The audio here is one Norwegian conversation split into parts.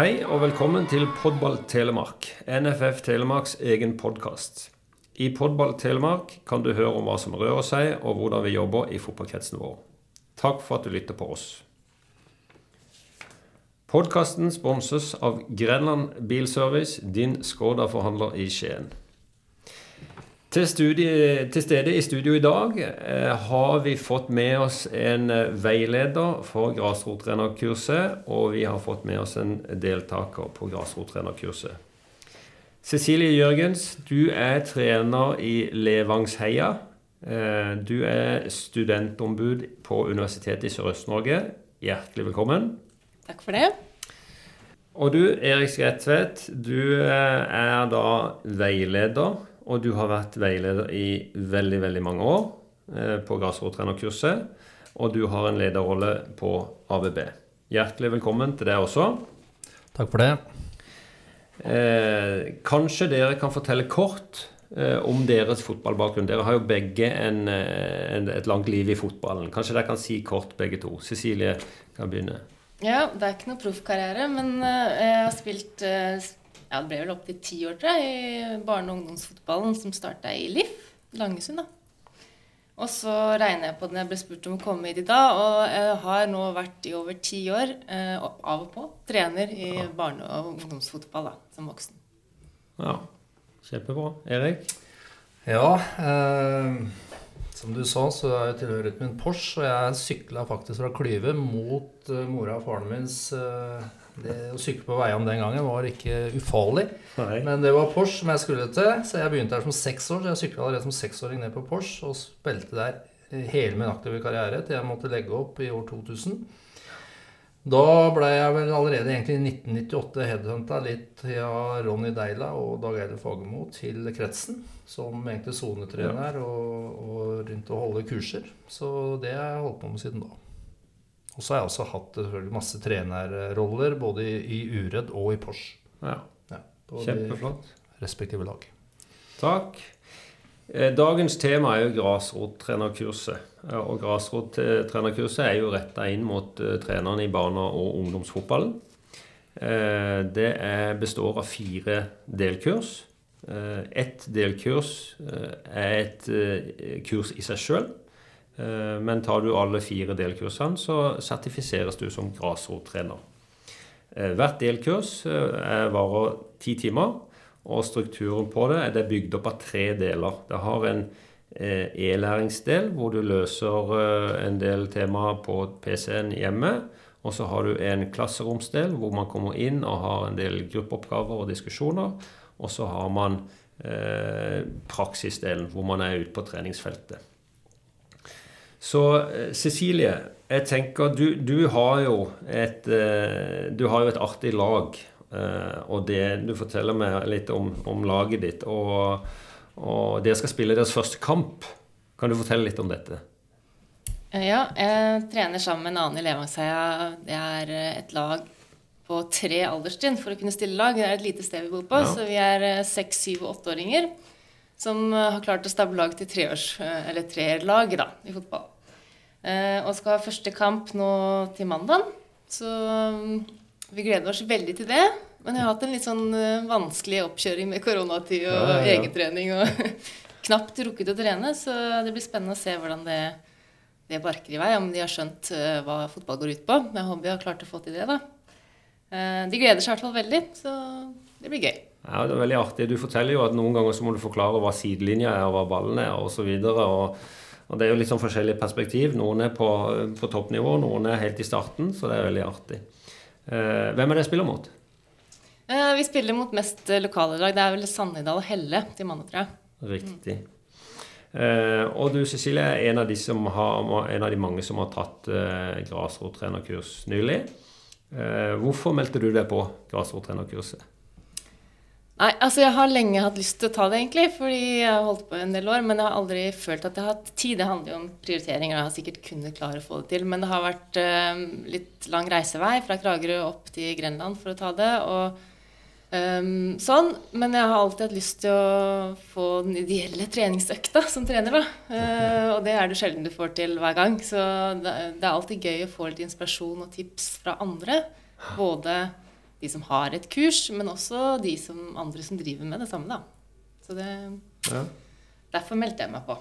Hei og velkommen til Podball Telemark, NFF Telemarks egen podkast. I Podball Telemark kan du høre om hva som rører seg, og hvordan vi jobber i fotballkretsen vår. Takk for at du lytter på oss. Podkasten sponses av Grenland Bilservice, din Skoda-forhandler i Skien. Til, studie, til, stede i studio i dag eh, har vi fått med oss en eh, veileder for grasrottrenerkurset, og vi har fått med oss en deltaker på grasrottrenerkurset. Cecilie Jørgens, du er trener i Levangsheia. Eh, du er studentombud på Universitetet i Sørøst-Norge. Hjertelig velkommen. Takk for det. Og du, Erik Skretvedt, du eh, er da veileder og du har vært veileder i veldig, veldig mange år eh, på grasrottrenerkurset. Og du har en lederrolle på ABB. Hjertelig velkommen til deg også. Takk for det. Eh, kanskje dere kan fortelle kort eh, om deres fotballbakgrunn. Dere har jo begge en, eh, en, et langt liv i fotballen. Kanskje dere kan si kort begge to. Cecilie kan begynne. Ja, det er ikke noe proffkarriere, men uh, jeg har spilt ja, det ble vel opptil ti år, tror jeg, i barne- og ungdomsfotballen som starta i LIF, Langesund. da. Og så regner jeg på det når jeg ble spurt om å komme hit i dag, og jeg har nå vært i over ti år, eh, av og på, trener i barne- og ungdomsfotball da, som voksen. Ja, kjempebra. Erik? Ja, eh, som du sa, så er jeg tilhørighet min Porsche, og jeg sykla faktisk fra Klyve mot eh, mora og faren mins eh, det å sykle på veiene den gangen var ikke ufarlig. Nei. Men det var Porsche som jeg skulle til, så jeg begynte her som seks år. Så jeg sykla allerede som seksåring ned på Porsche og spilte der hele min aktive karriere til jeg måtte legge opp i år 2000. Da ble jeg vel allerede egentlig i 1998 headhunta litt av Ronny Deila og Dag Eilif Fagermo til kretsen. Som egentlig sonetrener og, og rundt å holde kurser. Så det har jeg holdt på med siden da. Og så har jeg også hatt masse trenerroller både i, Uredd og i Porsche. Ja. ja Kjempeflott. Respektive lag. Takk. Eh, dagens tema er jo grasrottrenerkurset. Og grasrottrenerkurset er jo retta inn mot uh, trenerne i barne- og ungdomsfotballen. Uh, det består av fire delkurs. Ett delkurs er et kurs i seg sjøl. Eh, men tar du alle fire delkursene, så sertifiseres du som grasrottrener. Eh, hvert delkurs eh, varer ti timer, og strukturen på det er bygd opp av tre deler. Det har en e-læringsdel hvor du løser en del temaer på PC-en hjemme. Og så har du en klasseromsdel hvor man kommer inn og har en del gruppeoppgaver og diskusjoner. Og så har man praksisdelen hvor man er ute på treningsfeltet. Så eh, Cecilie, jeg tenker du, du, har jo et, eh, du har jo et artig lag. Eh, og det, du forteller meg litt om, om laget ditt. Og, og dere skal spille deres første kamp. Kan du fortelle litt om dette? Ja, jeg trener sammen med en i Levangsheia. Det er et lag på tre alderstrinn for å kunne stille lag. Det er et lite sted vi bor på, ja. så vi er seks, syv og åtteåringer som har klart å stable lag til treårs, eller treerlag i fotball. Eh, og skal ha første kamp nå til mandag. Så vi gleder oss veldig til det. Men jeg har hatt en litt sånn vanskelig oppkjøring med koronatid og ja, ja. egentrening. Og knapt rukket å trene, så det blir spennende å se hvordan det, det barker i vei. Om de har skjønt hva fotball går ut på. Jeg håper de har klart å få til det. da. De gleder seg i hvert fall veldig, så det blir gøy. Ja, det er veldig artig. Du forteller jo at noen ganger så må du forklare hva sidelinja er, og hva ballen er, osv. Og, Det er jo litt sånn forskjellig perspektiv. Noen er på, på, toppnivå, noen er helt i starten. Så det er veldig artig. Eh, hvem er det jeg spiller mot? Eh, vi spiller mot mest lokale lag. Det er vel Sannidal og Helle til mandag, tror jeg. Riktig. Eh, og du Cecilie er en av, de har, en av de mange som har tatt eh, grasrottrenerkurs nylig. Eh, hvorfor meldte du deg på grasrottrenerkurset? Nei, altså Jeg har lenge hatt lyst til å ta det, egentlig, fordi jeg har holdt på en del år. Men jeg har aldri følt at jeg har hatt tid. Det handler jo om prioriteringer. Jeg har sikkert kunnet klare å få det til. Men det har vært uh, litt lang reisevei fra Kragerø opp til Grenland for å ta det. Og Um, sånn, Men jeg har alltid hatt lyst til å få den ideelle treningsøkta som trener. da. Uh, og det er det sjelden du får til hver gang. Så det, det, er alltid gøy å få litt inspirasjon og tips fra andre. Både de som har et kurs, men også de som, andre som driver med det samme. da. Så det, ja. Derfor meldte jeg meg på.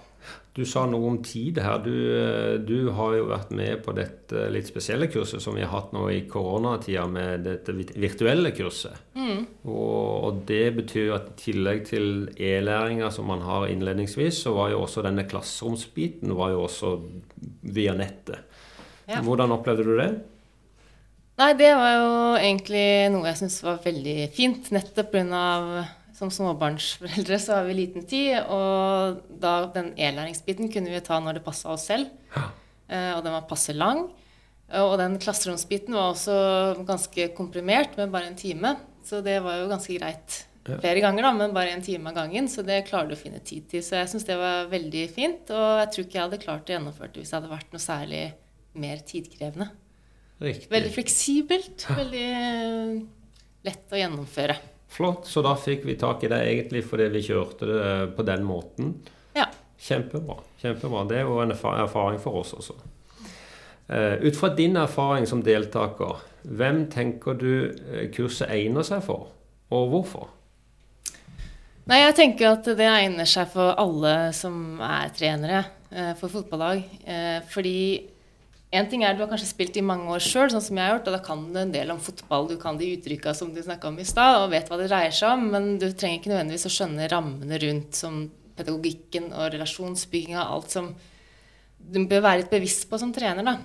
Du sa noe om tid her. Du, eh, du, har jo vært med på dette litt spesielle kurset som vi har hatt nå i koronatida, med dette virtuelle kurset. Mm. Og, og, det betyr at i tillegg til e-læringa som man har innledningsvis, så var jo også denne klasseromsbiten var jo også via nettet. Ja. Hvordan opplevde du det? Nei, det var jo egentlig noe jeg syntes var veldig fint, nettopp pga som småbarnsforeldre så har vi liten tid, og da den e-læringsbiten kunne vi ta når det passa oss selv. Ja. Eh, og den var passe lang. Og den klasseromsbiten var også ganske komprimert, med bare en time. Så det var jo ganske greit flere ganger, da, men bare en time av gangen. Så det klarer du å finne tid til. Så jeg syns det var veldig fint. Og jeg tror ikke jeg hadde klart å gjennomføre det hvis det hadde vært noe særlig mer tidkrevende. Riktig. Veldig fleksibelt. Veldig lett å gjennomføre. Flott. Så da fikk vi tak i det egentlig fordi vi kjørte det på den måten. Ja. Kjempebra. Kjempebra. Det er jo en erfaring for oss også. Uh, ut fra din erfaring som deltaker, hvem tenker du eh, kurset egner seg for, og hvorfor? Nei, Jeg tenker at det egner seg for alle som er trenere for fotballag. Fordi en ting er Du har kanskje spilt i mange år sjøl, sånn som jeg har gjort, og da kan du en del om fotball. Du kan de uttrykka som du snakka om i stad, og vet hva det dreier seg om, men du trenger ikke nødvendigvis å skjønne rammene rundt, som pedagogikken og relasjonsbygginga, alt som du bør være litt bevisst på som trener. da.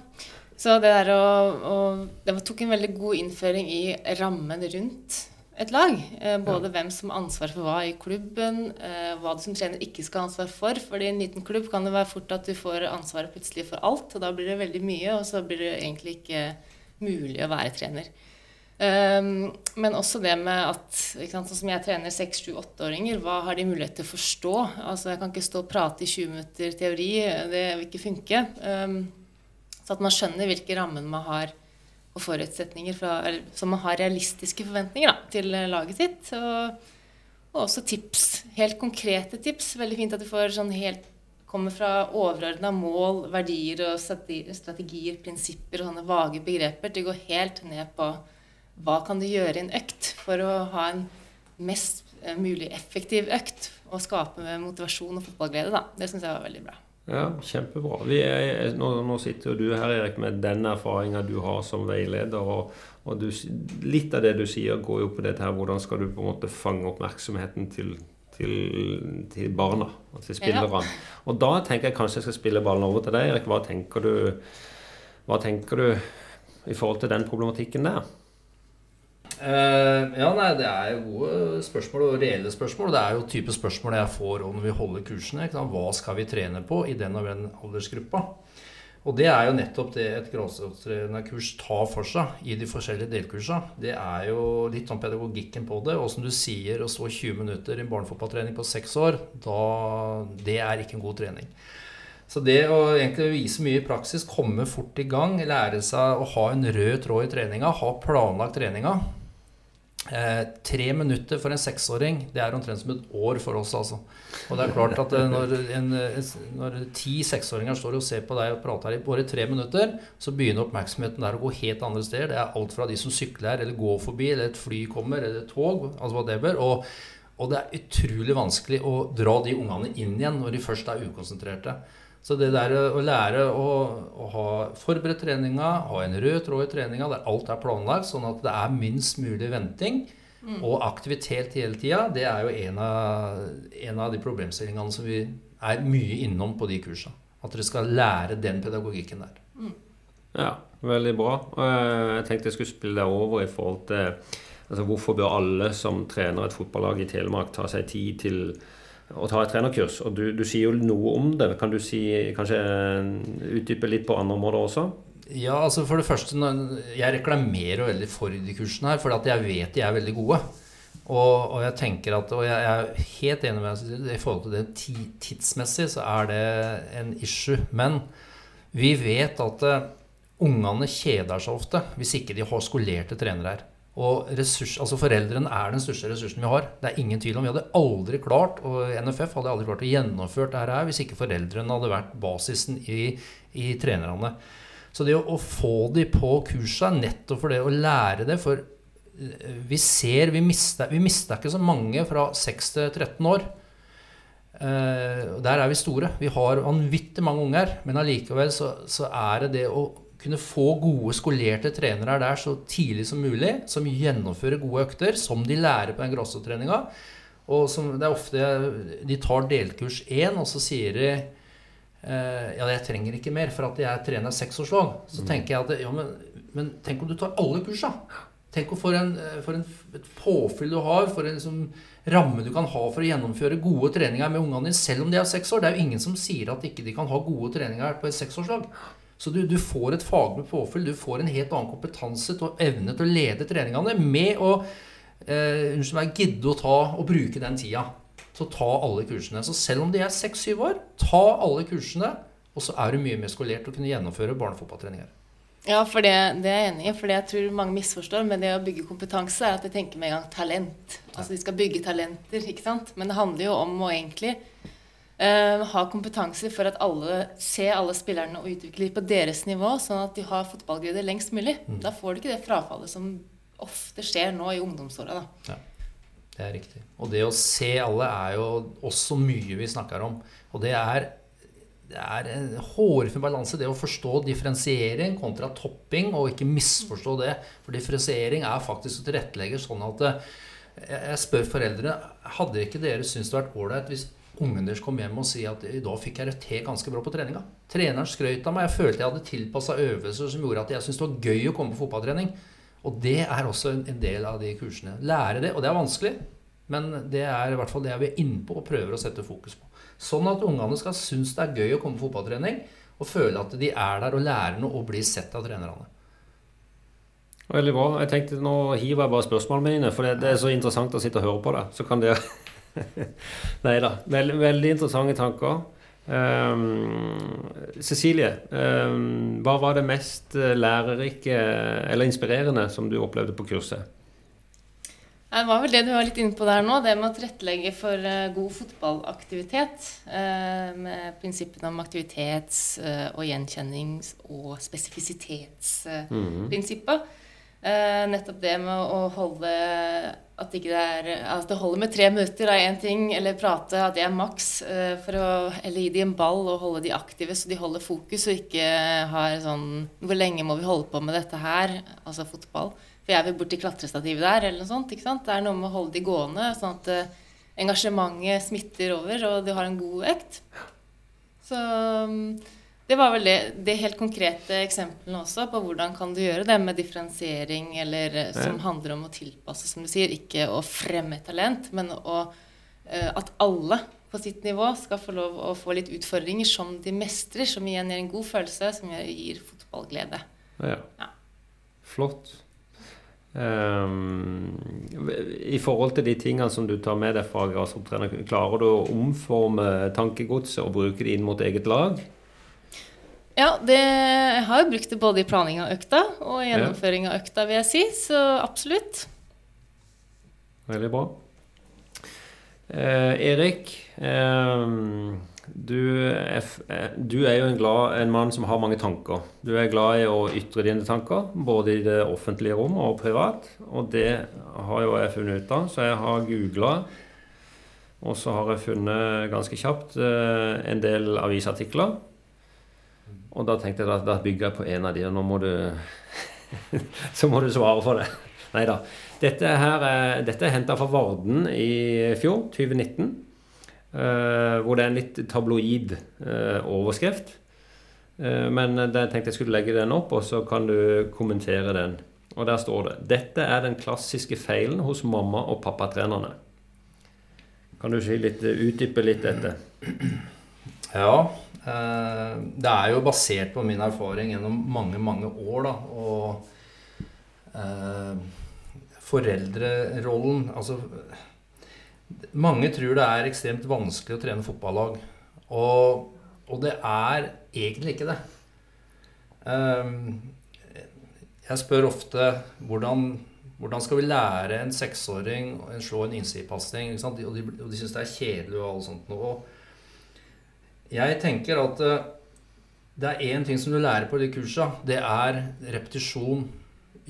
Så det der å, å Det tok en veldig god innføring i rammen rundt et lag. Eh, både ja. hvem som har ansvar for hva i klubben, eh, hva du som trener ikke skal ha ansvar for. fordi i en liten klubb kan det være fort at du får ansvaret plutselig for alt. Og da blir det veldig mye, og så blir det egentlig ikke mulig å være trener. Um, men også det med at sant, Sånn som jeg trener 6-7-8-åringer, hva har de mulighet til å forstå? Altså Jeg kan ikke stå og prate i 20 minutter teori. Det vil ikke funke. Um, så at man skjønner hvilke rammer man har og forutsetninger fra, som man har realistiske forventninger da, til laget sitt. Og, og, også tips. Helt konkrete tips. Veldig fint at du får sånn helt kommer fra overordna mål, verdier og strategier, prinsipper og sånne vage begreper til å gå helt ned på hva kan du gjøre i en økt for å ha en mest eh, mulig effektiv økt og skape motivasjon og fotballglede. Da. Det syns jeg var veldig bra. Ja, kjempebra. Er, nå, nå, sitter jo du her, Erik, med den erfaringa du har som veileder. Og, og du, litt av det du sier, går jo på dette her hvordan skal du på en måte fange oppmerksomheten til, til, til barna og til spillerne. Ja. Og da tenker jeg kanskje jeg skal spille ballen over til deg, Erik. Hva tenker du, hva tenker du i forhold til den problematikken der? Uh, ja, nei, Det er gode spørsmål og reelle spørsmål. Det er jo type spørsmål jeg får når vi holder kursene. Hva skal vi trene på i den og den aldersgruppa? Og det er jo nettopp det et grasrotkurs tar for seg i de forskjellige delkursene. Det er jo litt sånn pedagogikken på det. Og som du sier, å stå 20 minutter i en barnefotballtrening på seks år, da, det er ikke en god trening. Så det å egentlig vise mye i praksis, komme fort i gang, lære seg å ha en rød tråd i treninga, ha planlagt treninga Eh, tre minutter for en seksåring, det er omtrent som et år for oss, altså. Og det er klart at eh, når, en, når ti seksåringer står og ser på deg og prater i bare tre minutter, så begynner oppmerksomheten der å gå helt andre steder. Det er alt fra de som sykler eller går forbi, eller et fly kommer, eller et tog, altså whatever. Og, og det er utrolig vanskelig å dra de ungene inn igjen når de først er ukonsentrerte. Så det der å lære å, å ha forberedt treninga, ha en rød tråd i treninga der alt er planlagt, sånn at det er minst mulig venting mm. og aktivitet hele tida, det er jo en av, en av de problemstillingene som vi er mye innom på de kursene. At dere skal lære den pedagogikken der. Mm. Ja, veldig bra. Jeg tenkte jeg skulle spille deg over i forhold til altså Hvorfor bør alle som trener et fotballag i Telemark ta seg tid til å ta et trenerkurs. Og du, du, sier jo noe om det. Kan du si, kanskje utdype litt på andre områder også? Ja, altså for det første, Jeg reklamerer veldig for de kursene her, for jeg vet de er veldig gode. Og, og, jeg tenker at, og jeg er helt enig med deg i forhold til det tidsmessig, så er det en issue. Men vi vet at uh, ungene kjeder seg ofte hvis ikke de har skolerte trenere her. Og ressurs, altså Foreldrene er den største ressursen vi har. Det er ingen tvil om. Vi hadde aldri klart og NFF hadde aldri klart å gjennomføre dette her hvis ikke foreldrene hadde vært basisen i, i trenerne. Så det å, å få de på kurset nettopp for det å lære det For eh, vi ser Vi mista, vi mista ikke så mange fra 6 til 13 år. Eh, der er vi store. Vi har vanvittig mange unger. Men allikevel så, så er det det å kunne få gode, skolerte trenere der så tidlig som mulig, som gjennomfører gode økter, som de lærer på den grossotreninga. Og som det er ofte De tar delkurs én, og så sier de eh, Ja, jeg trenger ikke mer, for at jeg trener seksårslag. Så mm. tenker jeg at ja, men, men, tenk om du tar alle kursa? Tenk for, en, for en, et påfyll du har, for en liksom, ramme du kan ha for å gjennomføre gode treninger med ungene dine, selv om de er seks år. Det er jo ingen som sier at ikke de kan ha gode treninger på et seksårslag. Så du, du, får et faglig påfyll, du får en helt annen kompetanse og evne til å lede treningene med å eh, gidde å ta og bruke den tida til å ta alle kursene. Så selv om de er seks-syv år, ta alle kursene, og så er du mye mer skolert til å kunne gjennomføre barnefotballtreninger. Ja, for det, det, er jeg enig i. For det jeg tror mange misforstår med det å bygge kompetanse, er at de tenker med en gang talent. Altså de skal bygge talenter, ikke sant. Men det handler jo om å egentlig Uh, ha kompetanse for at alle ser alle spillerne og utvikler på deres nivå, sånn at de har fotballglede lengst mulig. Mm. Da får du ikke det frafallet som ofte skjer nå i ungdomsåra. Ja, det er riktig. Og det å se alle er jo også mye vi snakker om. Og det er, det er en hårfin balanse, det å forstå differensiering kontra topping, og ikke misforstå det. For differensiering er faktisk å tilrettelegge sånn at eh, jeg spør foreldrene hadde ikke dere syntes det vært ålreit hvis ungen deres kom hjem og si at i dag fikk jeg det til ganske bra på treninga. Treneren skrøt av meg. Jeg følte jeg hadde tilpassa øvelser som gjorde at jeg syntes det var gøy å komme på fotballtrening. Og det er også en del av de kursene. Lære det. Og det er vanskelig, men det er i hvert fall det vi er inne på og prøver å sette fokus på. Sånn at ungene skal synes det er gøy å komme på fotballtrening og føle at de er der og lærer noe og blir sett av trenerne. Veldig bra. Jeg tenkte Nå hiver jeg bare spørsmålene mine, for det, det er så interessant å sitte og høre på det. Så kan dere Nei da. Veldig, veldig, interessante tanker. Um, Cecilie, um, hva var det mest eh, lærerike eller inspirerende som du opplevde på kurset? Det var vel det du var litt inne på der nå, det med å tilrettelegge for uh, god fotballaktivitet. Uh, med prinsippene om aktivitets- og gjenkjennings- og spesifisitetsprinsippet. Mm -hmm. Uh, nettopp det med å holde At det er at det holder med tre minutter av én ting, eller prate, at det er maks. Eh, for å, eller gi dem en ball og holde de aktive så de holder fokus, og ikke har sånn Hvor lenge må vi holde på med dette her? Altså fotball. For jeg vil borti klatrestativet der, eller noe sånt. ikke sant? Det er noe med å holde de gående, sånn at eh, engasjementet smitter over, og du har en god økt. Så um, det var vel det, det helt konkrete eksemplene også på hvordan kan du gjøre det med differensiering, eller eh, som handler om å tilpasse, som du sier. Ikke å fremme talent, men å, uh, at alle på sitt nivå skal få lov å få litt utfordringer som de mestrer, som igjen gir en god følelse, som gir fotballglede. Ja. ja. Flott. Um, I forhold til de tingene som du tar med deg fra grasrottrener, klarer du å omforme tankegodset og bruke det inn mot eget lag? Ja, det, jeg har jo brukt det både i planlegging av økta og gjennomføring av økta, vil jeg si. Så absolutt. Veldig bra. Eh, Erik, eh, du, er, eh, du, er, jo en, glad, en, mann som har mange tanker. Du er glad i å ytre dine tanker, både i det offentlige rom og privat. Og det har jo jeg funnet ut av, så jeg har googla. Og så har jeg funnet ganske kjapt eh, en del avisartikler og da tenkte jeg at da bygger jeg på en av de, og nå må du Så må du svare for det. Nei da. Dette, her er, dette er henta fra Varden i fjor, 2019. Uh, eh, hvor det er en litt tabloid uh, overskrift. Uh, men jeg tenkte jeg skulle legge den opp, og så kan du kommentere den. Og der står det 'Dette er den klassiske feilen hos mamma- og pappatrenerne'. Kan du si litt, utdype litt dette? Ja. Eh, det er jo basert på min erfaring gjennom mange, mange år, da. Og eh, foreldrerollen Altså Mange tror det er ekstremt vanskelig å trene fotballag. Og, og det er egentlig ikke det. Eh, jeg spør ofte hvordan Hvordan skal vi lære en seksåring å slå en innsidepasning? Og de, og de syns det er kjedelig og alt sånt noe. Jeg tenker at eh, det er én ting som du lærer på de kursa. Det er repetisjon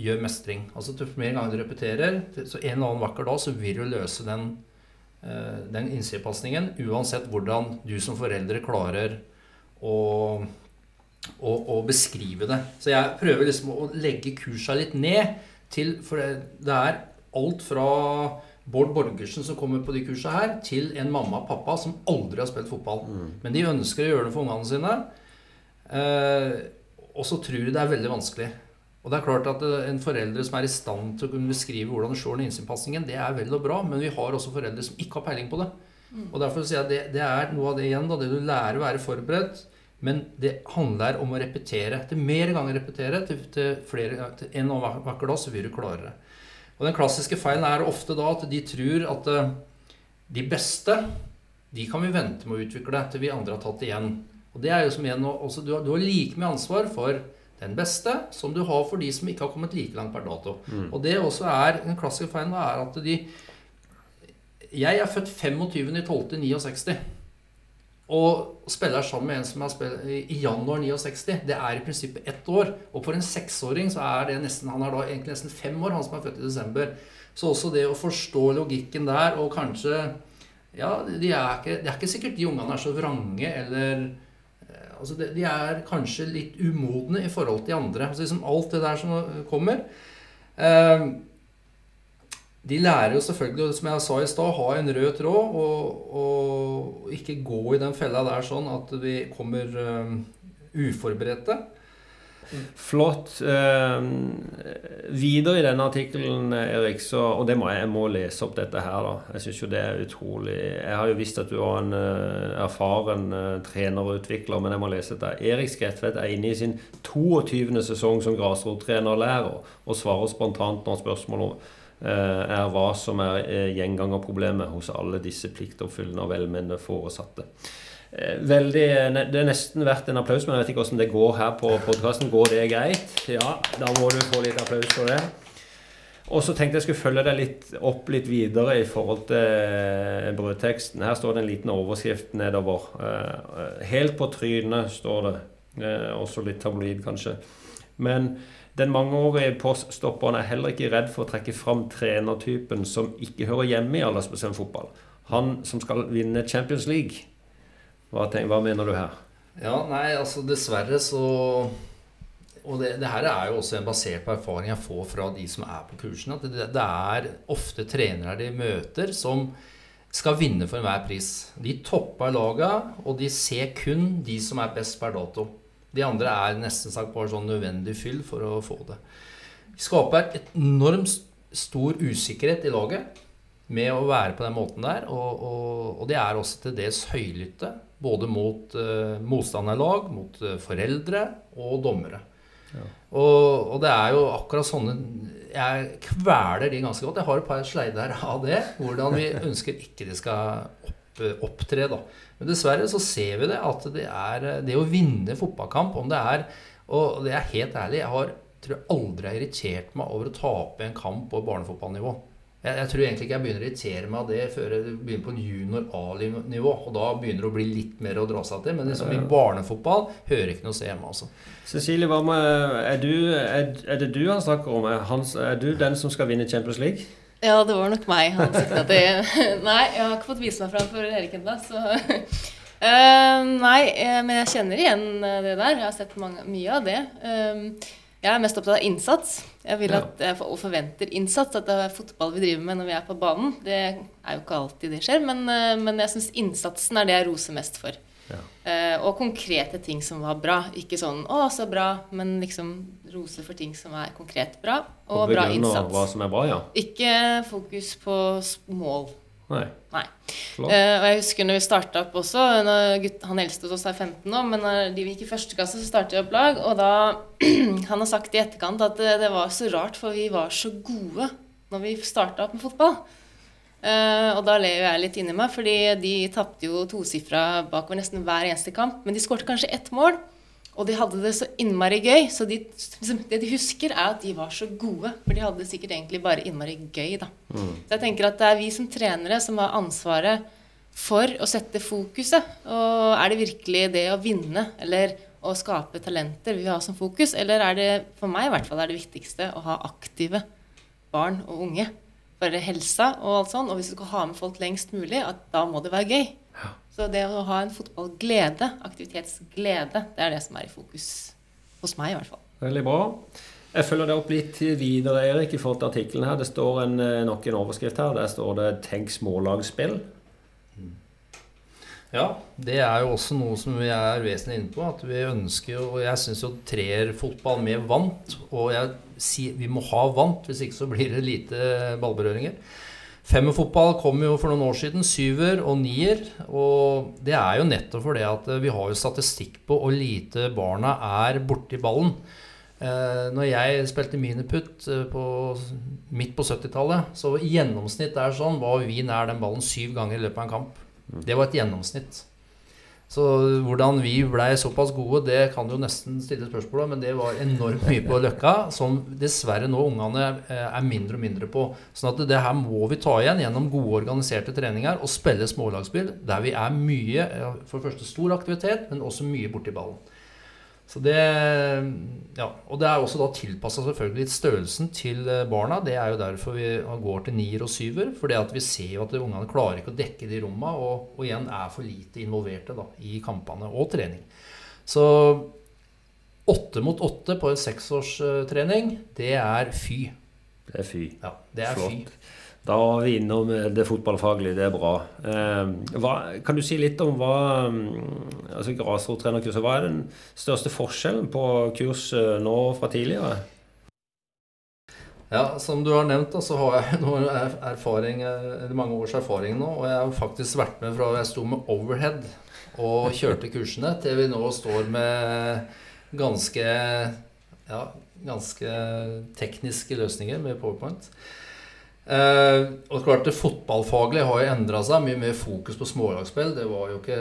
gjør mestring. Altså jo mer ganger du repeterer, så en eller annen vakker dag så vil du løse den, eh, den innsidepasningen. Uansett hvordan du som foreldre klarer å, å, å, beskrive det. Så jeg prøver liksom å legge kursa litt ned til For det er alt fra Bård Borgersen som kommer på de kursa her, til en mamma og pappa som aldri har spilt fotball. Mm. Men de ønsker å gjøre det for ungene sine. Eh, og så tror de det er veldig vanskelig. Og det er klart at eh, En forelder som er i stand til å kunne beskrive hvordan du slår den innsinnpasningen, det er vel og bra, men vi har også foreldre som ikke har peiling på det. Mm. Og Derfor sier jeg at det, det, er noe av det igjen, da, det du lærer å være forberedt. Men det handler om å repetere. Til mer ganger repetere, til, til, flere, til en og hver dag, så vil du klare det. Og Den klassiske feilen er ofte da at de tror at eh, de beste de kan vi vente med å utvikle til vi andre har tatt igjen. Og det er jo som igjen også, Du har, du har like mye ansvar for den beste som du har for de som ikke har kommet like langt per dato. Mm. Og det også er en klassisk feil er at de Jeg er født 25.12.69 og spiller sammen med en som er i januar 69. Det er i prinsippet ett år. Og for en seksåring så er det nesten Han er da egentlig nesten fem år, han som er født i desember. Så også det å forstå logikken der, og kanskje Ja, de er ikke, det er ikke sikkert de ungene er så vrange eller altså de, de, er kanskje litt umodne i forhold til de andre. Altså liksom alt det der som kommer. Eh, de lærer jo selvfølgelig, som jeg sa i stad, ha en rød tråd og, og, ikke gå i den fella der sånn at vi kommer um, uforberedte. Flott. Eh, videre i denne artikkelen, Erik, så, og det må jeg, jeg, må lese opp dette her, da. Jeg syns jo det er utrolig Jeg har jo visst at du var en uh, erfaren uh, trener og utvikler, men jeg må lese dette. Erik Skretvedt er inne i sin 22. sesong som grasrottrener og lærer, og svarer spontant når spørsmålet uh, er hva som er gjengangerproblemet hos alle disse pliktoppfyllende og velmenende foresatte. Eh, veldig, Det er nesten verdt en applaus, men jeg vet ikke hvordan det går her på podkasten. Går det greit? Ja, da må du få litt applaus for det. Og så tenkte jeg skulle følge deg litt opp litt videre i forhold til eh, brødteksten. Her står det en liten overskrift nedover. Eh, helt på trynet står det. Også litt tabloid, kanskje. Men den mangeårige poststopperen er heller ikke redd for å trekke fram trenertypen som ikke hører hjemme i aldersbestemt fotball. Han som skal vinne Champions League. Hva, tenker, hva, mener du her? Ja, nei, altså dessverre så Og det, det, her er jo også en basert på erfaring jeg får fra de som er på kursene. At det, det er ofte trenere de møter, som skal vinne for enhver pris. De topper laga, og de ser kun de som er best per dato. De andre er nesten sagt bare sånn nødvendig fyll for å få det. Vi skaper et enormt stor usikkerhet i laget med å være på den måten der. Og, og, og de er også til dels høylytte, både mot uh, motstanderlag, mot uh, foreldre og dommere. Ja. Og, og, det er jo akkurat sånne Jeg kveler de ganske godt. Jeg har et par sleider av det. Hvordan vi ønsker ikke de skal opp, opptre. da. Men dessverre så ser vi det at det er det å vinne fotballkamp om det er Og det er helt ærlig, jeg har tror jeg aldri har irritert meg over å tape en kamp på barnefotballnivå. Jeg, jeg, tror egentlig ikke jeg begynner å irritere meg av det før jeg begynner på en junior A-nivå. Og da begynner det å bli litt mer å dra seg til. Men liksom, i barnefotball hører ikke noe se hjemme. Altså. Cecilie, hva med, er, du, er, er, det du han snakker om? Er, han, er du den som skal vinne Champions League? Ja, det var nok meg han sikta til. Nei, jeg har ikke fått vise meg fram for Erik ennå, så uh, Nei, eh, men jeg kjenner igjen eh, det der. Jeg har sett mange, mye av det. Um, jeg er mest opptatt av innsats. Jeg vil at, og forventer innsats. At det er fotball vi driver med når vi er på banen. Det er jo ikke alltid det skjer, men, men jeg syns innsatsen er det jeg roser mest for. Ja. Uh, og konkrete ting som var bra. Ikke sånn 'Å, så bra', men liksom rose for ting som er konkret bra, og, og bra innsats. hva som er bra, ja. Ikke fokus på mål. Nei. Nei. Uh, og jeg husker når vi starta opp også gutt, Han eldste hos oss er 15 nå, men når de gikk i første klasse, så startet vi opp lag. Og da Han har sagt i etterkant at det, det, var så rart, for vi var så gode når vi starta opp med fotball. Uh, og da ler jeg litt inni meg, fordi de tapte jo tosifra bakover nesten hver eneste kamp. Men de skårte kanskje ett mål. Og de hadde det så innmari gøy. Så de, liksom, det de husker, er at de var så gode. For de hadde det sikkert egentlig bare innmari gøy, da. Så jeg tenker at det er vi som trenere som har ansvaret for å sette fokuset. Og er det virkelig det å vinne eller å skape talenter vi vil ha som fokus? Eller er det, for meg i hvert fall, er det viktigste å ha aktive barn og unge? For helsa og alt sånn. Og hvis du skal ha med folk lengst mulig, at da må det være gøy. Så det å ha en fotballglede, aktivitetsglede, det er det som er i fokus hos meg, i hvert fall. Veldig bra. Jeg følger det opp litt videre, Erik, i forhold til artikkelen her. Det står en, eh, nok en overskrift her. Der står det 'Tenk smålagsspill'. Ja, det er jo også noe som vi er vesentlig inne på. At vi ønsker Og jeg syns jo treerfotball med vant Og jeg sier vi må ha vant, hvis ikke så blir det lite ballberøringer. Femmerfotball kom jo for noen år siden. Syver og nier. Og det er jo nettopp fordi at vi har jo statistikk på hvor lite barna er borti ballen. Eh, når jeg spilte miniputt eh, på, midt på 70-tallet, så i gjennomsnitt er sånn, var vi nær den ballen syv ganger i løpet av en kamp. Det var et gjennomsnitt. Så hvordan vi blei såpass gode, det kan du jo nesten stille spørsmål om, men det var enormt mye på Løkka, som dessverre nå ungene eh, er mindre og mindre på. Sånn at det her må vi ta igjen gjennom gode organiserte treninger og spille smålagsspill der vi er mye, for det første stor aktivitet, men også mye borti ballen. Så det, ja, og det er også da tilpassa selvfølgelig størrelsen til eh, barna. Det er jo derfor vi går til nier og syver. For vi ser jo at ungene klarer ikke å dekke de rommene, og, og, igjen er for lite involverte da, i kampene og trening. Så åtte mot åtte på en seksårstrening, det er fy. Det er fy. Ja, det er Flott. fy. Da var vi innom det fotballfaglige, det er bra. Eh, hva, kan du si litt om hva mm, altså grasrottrenerkurset, Hva er den største forskjellen på kurset nå fra tidligere? Ja, Som du har nevnt, da, så har jeg noen erfaring, mange års erfaring nå. Og jeg har faktisk vært med fra jeg sto med overhead og kjørte kursene, til vi nå står med ganske, ja, ganske tekniske løsninger med powerpoint. Eh, og klart Det fotballfaglige har jo endra seg. Mye mer fokus på smålagsspill. Det var jo ikke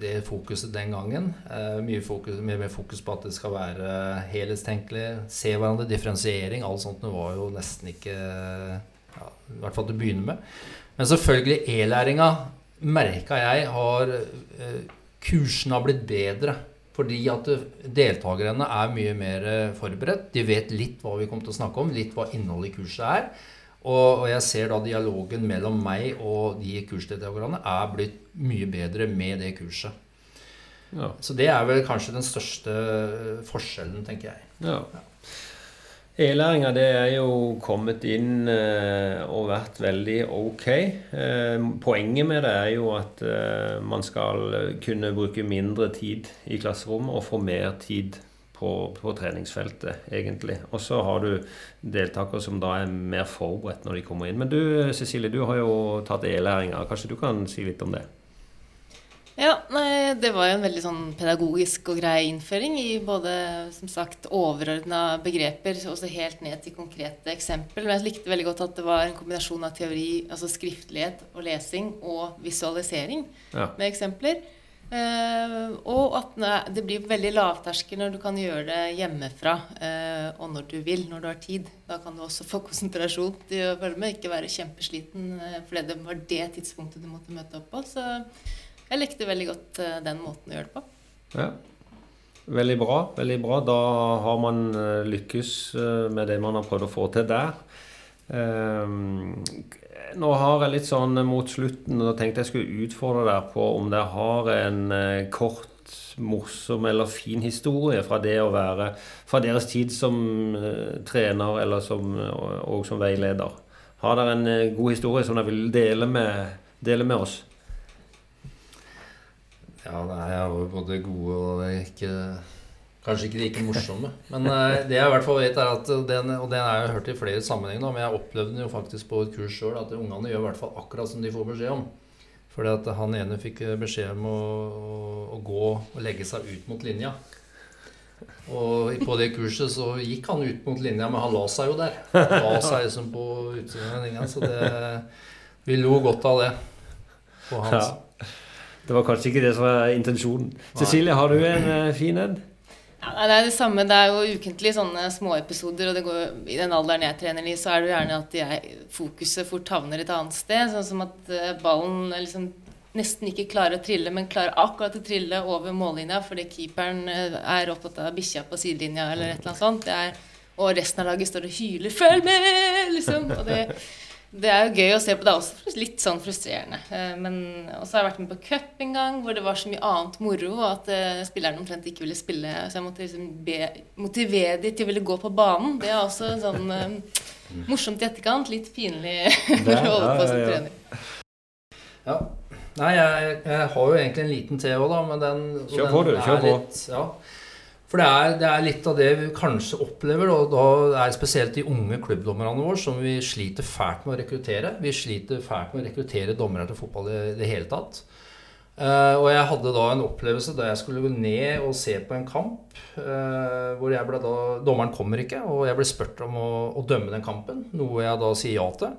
det fokuset den gangen. Eh, mye, fokus, mye mer fokus på at det skal være helhetstenkelig. Se hverandre, differensiering. Alt sånt det var jo nesten ikke ja, I hvert fall til å begynne med. Men selvfølgelig e-læringa merka jeg har eh, Kursene har blitt bedre. Fordi at deltakerne er mye mer forberedt. De vet litt hva vi kommer til å snakke om, litt hva innholdet i kurset er. Og, og, jeg ser da dialogen mellom meg og de kursdeltakerne er blitt mye bedre med det kurset. Ja. Så det er vel kanskje den største forskjellen, tenker jeg. Ja. E-læringa det er jo kommet inn eh, og vært veldig ok. Eh, poenget med det er jo at eh, man skal kunne bruke mindre tid i klasserommet og få mer tid på, på treningsfeltet, egentlig. Og så har du deltakere som da er mer forberedt når de kommer inn. Men du Cecilie, du har jo tatt e-læringa. Kanskje du kan si litt om det? Ja, nei, det var jo en veldig sånn pedagogisk og grei innføring i både som sagt overordna begreper og så helt ned til konkrete eksempel. Men jeg likte veldig godt at det var en kombinasjon av teori, altså skriftlighet og lesing, og visualisering ja. med eksempler. Uh, og at det blir veldig lavterskel når du kan gjøre det hjemmefra uh, og når du vil, når du har tid. Da kan du også få konsentrasjon til å følge med, ikke være kjempesliten uh, fordi det var det tidspunktet du måtte møte opp på. Så jeg likte veldig godt den måten å gjøre det på. Ja. Veldig bra. veldig bra. Da har man lykkes med det man har prøvd å få til der. Nå har jeg litt sånn mot slutten og tenkte jeg skulle utfordre deg på om dere har en eh, kort, morsom eller fin historie fra det å være Fra deres tid som uh, trener eller som, og, og, som veileder. Har dere en god historie som dere vil dele med, dele med oss? Ja, nei, jeg har jo både gode og ikke Kanskje ikke like morsomme. Men uh, det jeg i hvert fall vet, er at den, og den har jeg hørt i flere sammenhenger, men jeg opplevde den jo faktisk på et kurs sjøl, at ungene gjør i hvert fall akkurat som de får beskjed om. Fordi at han ene fikk beskjed om å, å, å gå og legge seg ut mot linja. Og på det kurset så gikk han ut mot linja, men han la seg jo der. Han la seg liksom på utsiden av linja, så det, vi lo godt av det. På hans. Ja. Det var kanskje ikke det som var intensjonen. Cecilie, har du en uh, fin en? Ja, det er det samme. Det er jo ukentlig sånne småepisoder. Og det går, i den alderen jeg trener i, så er det jo gjerne at jeg, fokuset fort havner et annet sted. Sånn som at eh, ballen liksom nesten ikke klarer å trille, men klarer akkurat å trille over mållinja fordi keeperen eh, er opptatt av bikkja på sidelinja eller et eller annet sånt. Er, og resten av laget står og hyler 'følg med!' liksom. Og det, det er jo gøy å se på. Det er også litt sånn frustrerende. Eh, men også har jeg vært med på cup en gang hvor det var så mye annet moro at uh, spillerne omtrent ikke ville spille. Så jeg måtte liksom be, motivere dem til å ville gå på banen. Det er også sånn um, morsomt i etterkant. Litt pinlig å holde på som trener. Ja. Nei, jeg, jeg, har jo egentlig en liten til òg, da. Men den, kjør på, du. Kjør på. Litt, ja. For det er, det er, litt av det vi kanskje opplever. Og da er det spesielt de unge klubbdommerne våre som vi sliter fælt med å rekruttere. Vi sliter fælt med å rekruttere dommere til fotball i det hele tatt. Uh, og jeg hadde da en opplevelse da jeg skulle gå ned og se på en kamp. Uh, hvor jeg ble da, Dommeren kommer ikke, og jeg ble spurt om å, å dømme den kampen. Noe jeg da sier ja til.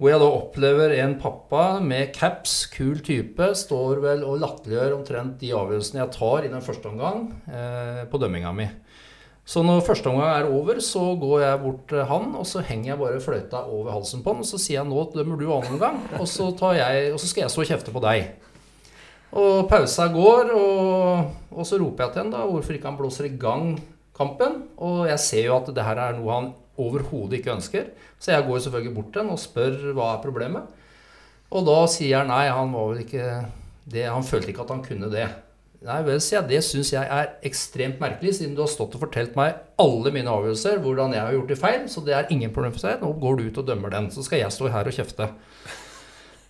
Hvor jeg da opplever en pappa med caps, kul type, står vel og latterliggjør omtrent de avgjørelsene jeg tar i den første omgang eh, på dømminga mi. Så når første omgang er over, så går jeg bort til han, og så henger jeg bare fløyta over halsen på han, og så sier jeg nå dømmer du annen omgang, og så, jeg, og så skal jeg stå kjefte på deg. Og pausa går, og, og så roper jeg til han da hvorfor ikke han blåser i gang kampen. Og jeg ser jo at det her er noe han overhodet ikke ønsker. Så jeg går selvfølgelig bort til ham og spør hva er problemet. Og da sier han nei, han var vel ikke det, Han følte ikke at han kunne det. Nei vel, sier jeg. Det syns jeg er ekstremt merkelig, siden du har stått og fortalt meg alle mine avgjørelser, hvordan jeg har gjort det feil. Så det er ingen problem for seg. Nå går du ut og dømmer den. Så skal jeg stå her og kjefte.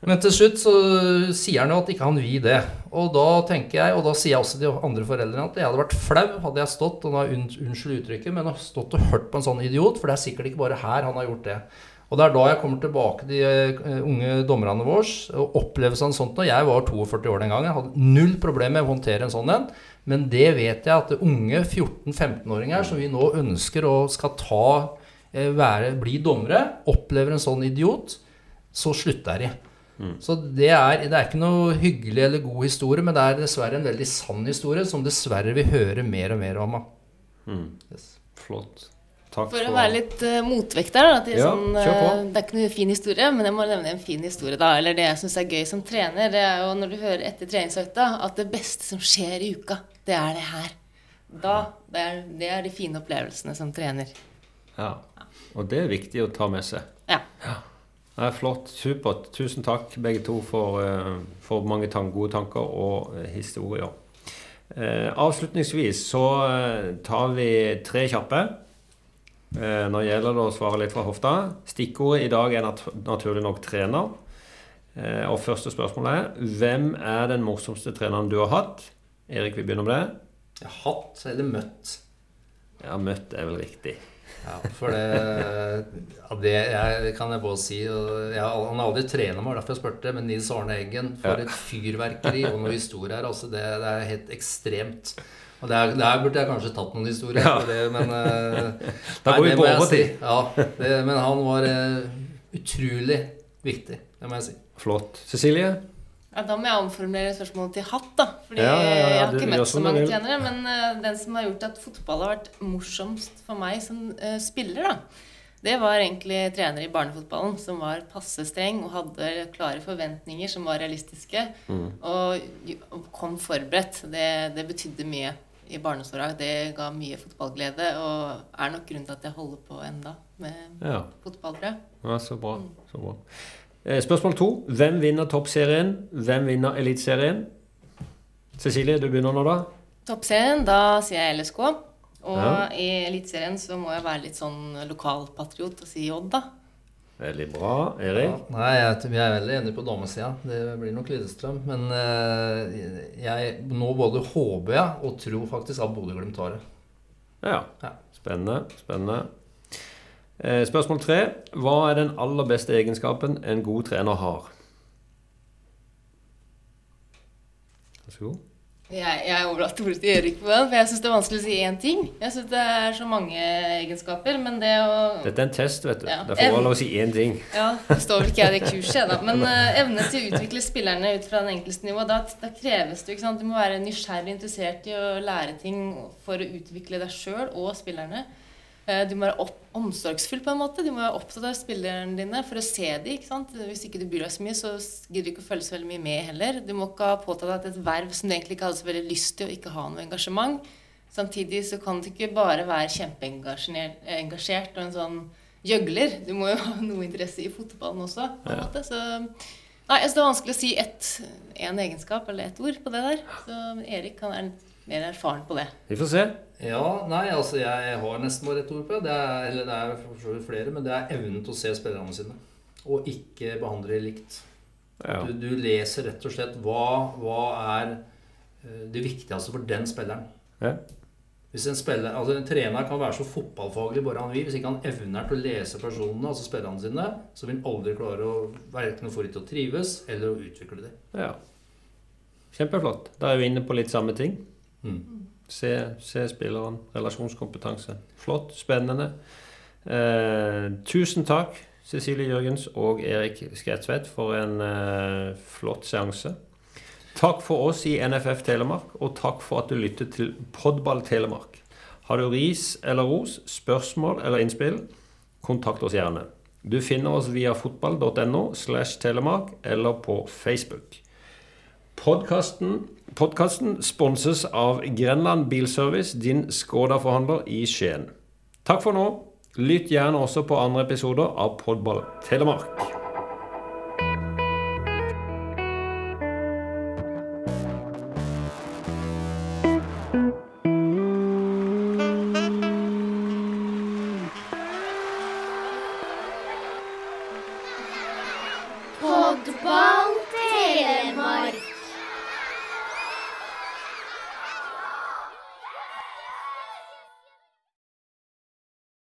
Men til slutt så sier han jo at ikke han vil det. Og da tenker jeg, og da sier jeg også de andre foreldrene at jeg hadde vært flau hadde jeg stått og da unnskyld uttrykket, men stått og hørt på en sånn idiot, for det er sikkert ikke bare her han har gjort det. Og det er da jeg kommer tilbake til de eh, unge dommerne våre og opplevelsen av sånt. Når jeg var 42 år den gangen, hadde null problemer med å håndtere en sånn en. Men det vet jeg at det unge 14-15-åringer som vi nå ønsker å skal ta, eh, være, bli dommere, opplever en sånn idiot, så slutter de. Mm. Så det er, det er, ikke noe hyggelig eller god historie, men det er dessverre en veldig sann historie som dessverre vi hører mer og mer om. Mm. Yes. Flott. Takk for, for å være litt uh, motvekt der, da, ja, sånn, uh, det er ikke noe fin historie, men jeg må nevne en fin historie. da, Eller det jeg syns er gøy som trener, det er jo når du hører etter treningsøkta at det beste som skjer i uka, det er det her. Da, det er, det er de fine opplevelsene som trener. Ja. Og det er viktig å ta med seg. Ja. ja. Er flott. Supert. Tusen takk, begge to, for, eh, for mange tank, gode tanker og eh, historier. Eh, avslutningsvis så tar vi tre kjappe. Nå gjelder det å svare litt fra hofta. Stikkordet i dag er nat naturlig nok trener. Og første spørsmål er hvem er den morsomste treneren du har hatt? Erik, vi begynner med det. Hatt eller møtt? Ja, møtt er vel riktig. Ja, for det, ja, det jeg, kan jeg bare si. Jeg, han har aldri trent meg, derfor jeg spurte. Men Nils Arne Eggen, for et fyrverkeri og noen historier. Altså det, det, er helt ekstremt. Og der, der, burde jeg kanskje tatt noen historier, ja. det, men uh, Da går vi på overtid. Si. Ja, det, men han var uh, utrolig viktig. Det må jeg si. Flott. Cecilie? Ja, Da må jeg omformulere spørsmålet til hatt, da. Fordi ja, ja, ja, jeg har ikke møtt så mange trenere. Men uh, den som har gjort at fotball har vært morsomst for meg som uh, spiller, da, det var egentlig trener i barnefotballen som var passe streng og hadde klare forventninger som var realistiske. Mm. Og, og, kom forberedt. Det, det betydde mye i barnesåra. Det ga mye fotballglede og er nok grunnen til at jeg holder på enda med fotball, tror jeg. Ja, så bra. Mm. Så bra. Eh, spørsmål to. Hvem vinner Toppserien? Hvem vinner Eliteserien? Cecilie, du begynner nå, da. Toppserien, da sier jeg LSK. Og ja. i Eliteserien så må jeg være litt sånn lokalpatriot og si Odd, da. Veldig bra. Erik? Ja, nei, jeg, jeg er veldig enig på damesida. Det blir nok Lillestrøm. Men eh, jeg nå både håper jeg og tror faktisk at Bodø-Glimt tar det. Ja. ja. Spennende. Spennende. Eh, spørsmål tre. Hva er den aller beste egenskapen en god trener har? Vær så god. Jeg, jeg overlater ordet til Erik for jeg syns det er vanskelig å si én ting. Jeg syns det er så mange egenskaper, men det å Dette er en test, vet du. Ja. Derfor må jeg lov å si én ting. Ja, det står vel ikke jeg i det kurset, da. Men uh, evne til å utvikle spillerne ut fra den enkeltes nivå, da, da kreves det ikke sant? Du må være nysgjerrig interessert i å lære ting for å utvikle deg sjøl og spillerne. Uh, du må være opp, omsorgsfull på en måte. Du må være opptatt av spillerne dine for å se dem. ikke sant? Hvis ikke du bryr deg så mye, så gidder du ikke å følge så veldig mye med heller. Du må ikke ha påtatt deg et verv som du egentlig ikke hadde så veldig lyst til, og ikke ha noe engasjement. Samtidig så kan du ikke bare være kjempeengasjert og en sånn gjøgler. Du må jo ha noe interesse i fotballen også. på en måte. Så nei, altså, det er vanskelig å si én en egenskap eller ett ord på det der. Så Erik han er mer erfaren på det. Vi får se. Ja, nei, altså jeg har nesten bare ett ord på det. er, eller det er for så vidt flere, men det er evnen til å se spillerne sine. Og ikke behandle dem likt. Ja. Du, du leser rett og slett hva, hva er eh, det viktigste for den spilleren. Ja. Hvis en, spiller, altså en trener kan være så fotballfaglig bare han vil, hvis ikke han evner til å lese personene, altså spillerne sine, så vil han aldri klare å verken få dem til å trives eller å utvikle dem. ja. Kjempeflott. Da er vi inne på litt samme ting. Mm. Se, se spilleren. Relasjonskompetanse. Flott. Spennende. Eh, tusen takk, Cecilie Jørgens og Erik Sketsvedt, for en eh, flott seanse. Takk for oss i NFF Telemark, og takk for at du lyttet til Podball Telemark. Har du ris eller ros, spørsmål eller innspill, kontakt oss gjerne. Du finner oss via fotball.no slash telemark eller på Facebook. Podkasten sponses av Grenland Bilservice, din Skoda-forhandler i Skien. Takk for nå. Lytt gjerne også på andre episoder av Podball Telemark.